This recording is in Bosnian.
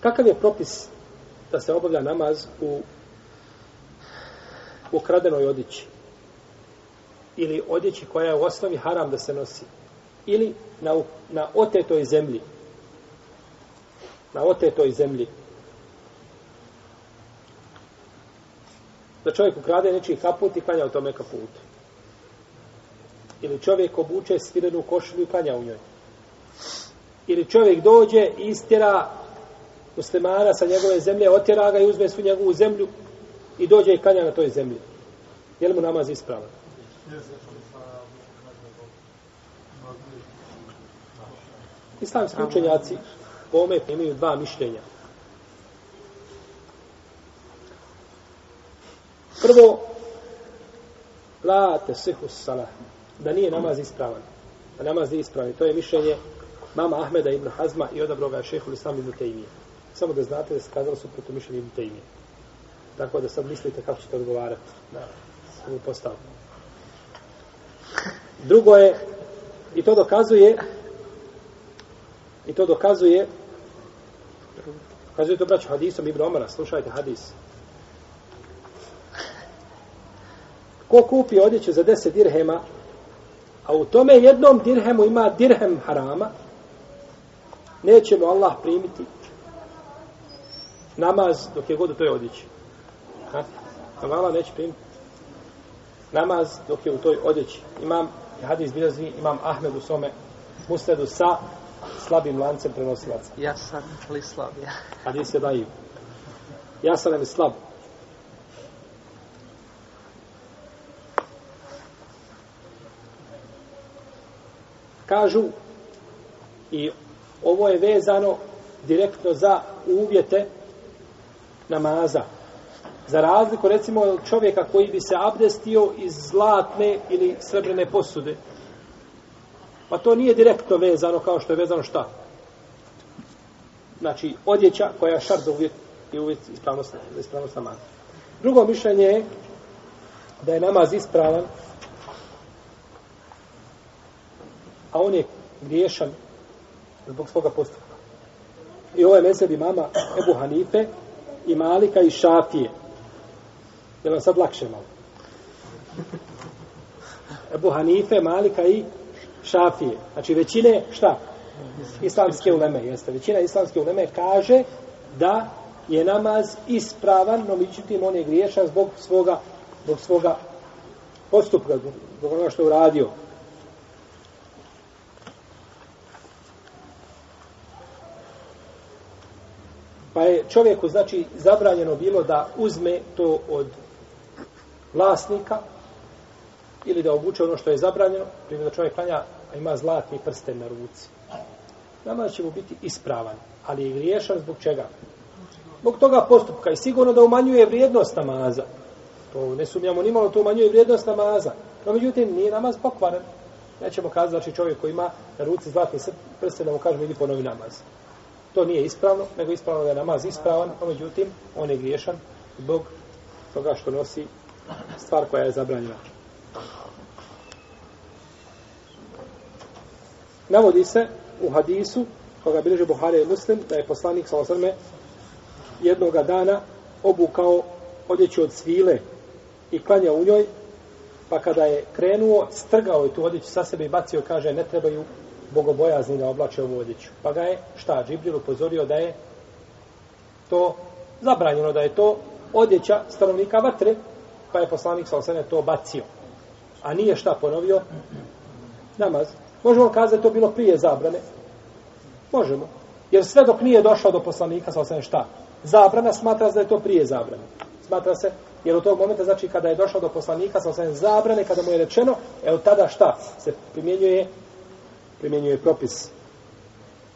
Kakav je propis da se obavlja namaz u ukradenoj odjeći? Ili odjeći koja je u osnovi haram da se nosi? Ili na, na otetoj zemlji? Na otetoj zemlji. Da čovjek ukrade nečiji kaput i klanja u tome kaputu. Ili čovjek obuče svirenu košulju i klanja u njoj. Ili čovjek dođe i istjera muslimana sa njegove zemlje, otjera ga i uzme svu njegovu zemlju i dođe i klanja na toj zemlji. Je li mu namaz ispravan? Islamski učenjaci po ome imaju dva mišljenja. Prvo, la te sihu salah, da nije namaz ispravan. Da namaz nije ispravan. To je mišljenje mama Ahmeda ibn Hazma i odabroga šehu Islam ibn Tejmije. Samo da znate da se kazalo su proto mišljenje ibn Tejmije. Tako da sad mislite kako ćete odgovarati na ovu postavku. Drugo je, i to dokazuje, i to dokazuje, dokazuje to braću hadisom Ibn Omara, slušajte hadis. Ko kupi odjeću za 10 dirhema, a u tome jednom dirhemu ima dirhem harama, neće mu Allah primiti namaz dok je god u toj odjeći. Ha? Allah neće primiti namaz dok je u toj odjeći. Imam hadis bilazi, imam Ahmed u svome musledu sa slabim lancem prenosilaca. Ja sam li slab, ja. Hadis je daiv. Ja sam li slab. Kažu i ovo je vezano direktno za uvjete namaza. Za razliku, recimo, čovjeka koji bi se abdestio iz zlatne ili srebrne posude. Pa to nije direktno vezano kao što je vezano šta? Znači, odjeća koja je šar za uvjet i uvjet ispravnost, ispravnost namaza. Drugo mišljenje je da je namaz ispravan, a on je griješan zbog svoga postupka. I ovo je mesebi mama Ebu Hanife i Malika i Šafije. Je vam sad lakše malo? Ebu Hanife, Malika i Šafije. Znači većine, šta? Islamske uleme, jeste. Većina islamske uleme kaže da je namaz ispravan, no međutim on je griješan zbog svoga, zbog svoga postupka, zbog onoga što je uradio. Pa je čovjeku, znači, zabranjeno bilo da uzme to od vlasnika ili da obuče ono što je zabranjeno, primjer da čovjek klanja, a ima zlatni prsten na ruci. Namaz će mu biti ispravan, ali je griješan zbog čega? Zbog toga postupka i sigurno da umanjuje vrijednost namaza. To ne sumnjamo ni malo, to umanjuje vrijednost namaza. No, međutim, nije namaz pokvaren. Nećemo kazati, znači čovjek koji ima na ruci zlatni prsten, da mu kažemo, idi ponovi namaz. To nije ispravno, nego ispravno da je namaz ispravan, a međutim, on je griješan zbog toga što nosi stvar koja je zabranjena. Navodi se u hadisu koga bilježe Buhari i Muslim da je poslanik sa osrme jednoga dana obukao odjeću od svile i klanja u njoj pa kada je krenuo strgao je tu odjeću sa sebe i bacio kaže ne trebaju bogobojazni da oblače ovu odjeću. Pa ga je šta Džibril upozorio da je to zabranjeno da je to odjeća stanovnika vatre pa je poslanik sa osrme to bacio. A nije šta ponovio? Namaz. Možemo kazati to bilo prije zabrane? Možemo. Jer sve dok nije došao do poslanika sa osrme šta? Zabrana smatra se da je to prije zabrane. Smatra se, jer u tog momenta, znači kada je došao do poslanika sa osrme zabrane, kada mu je rečeno, evo tada šta? Se primjenjuje primjenjuje propis.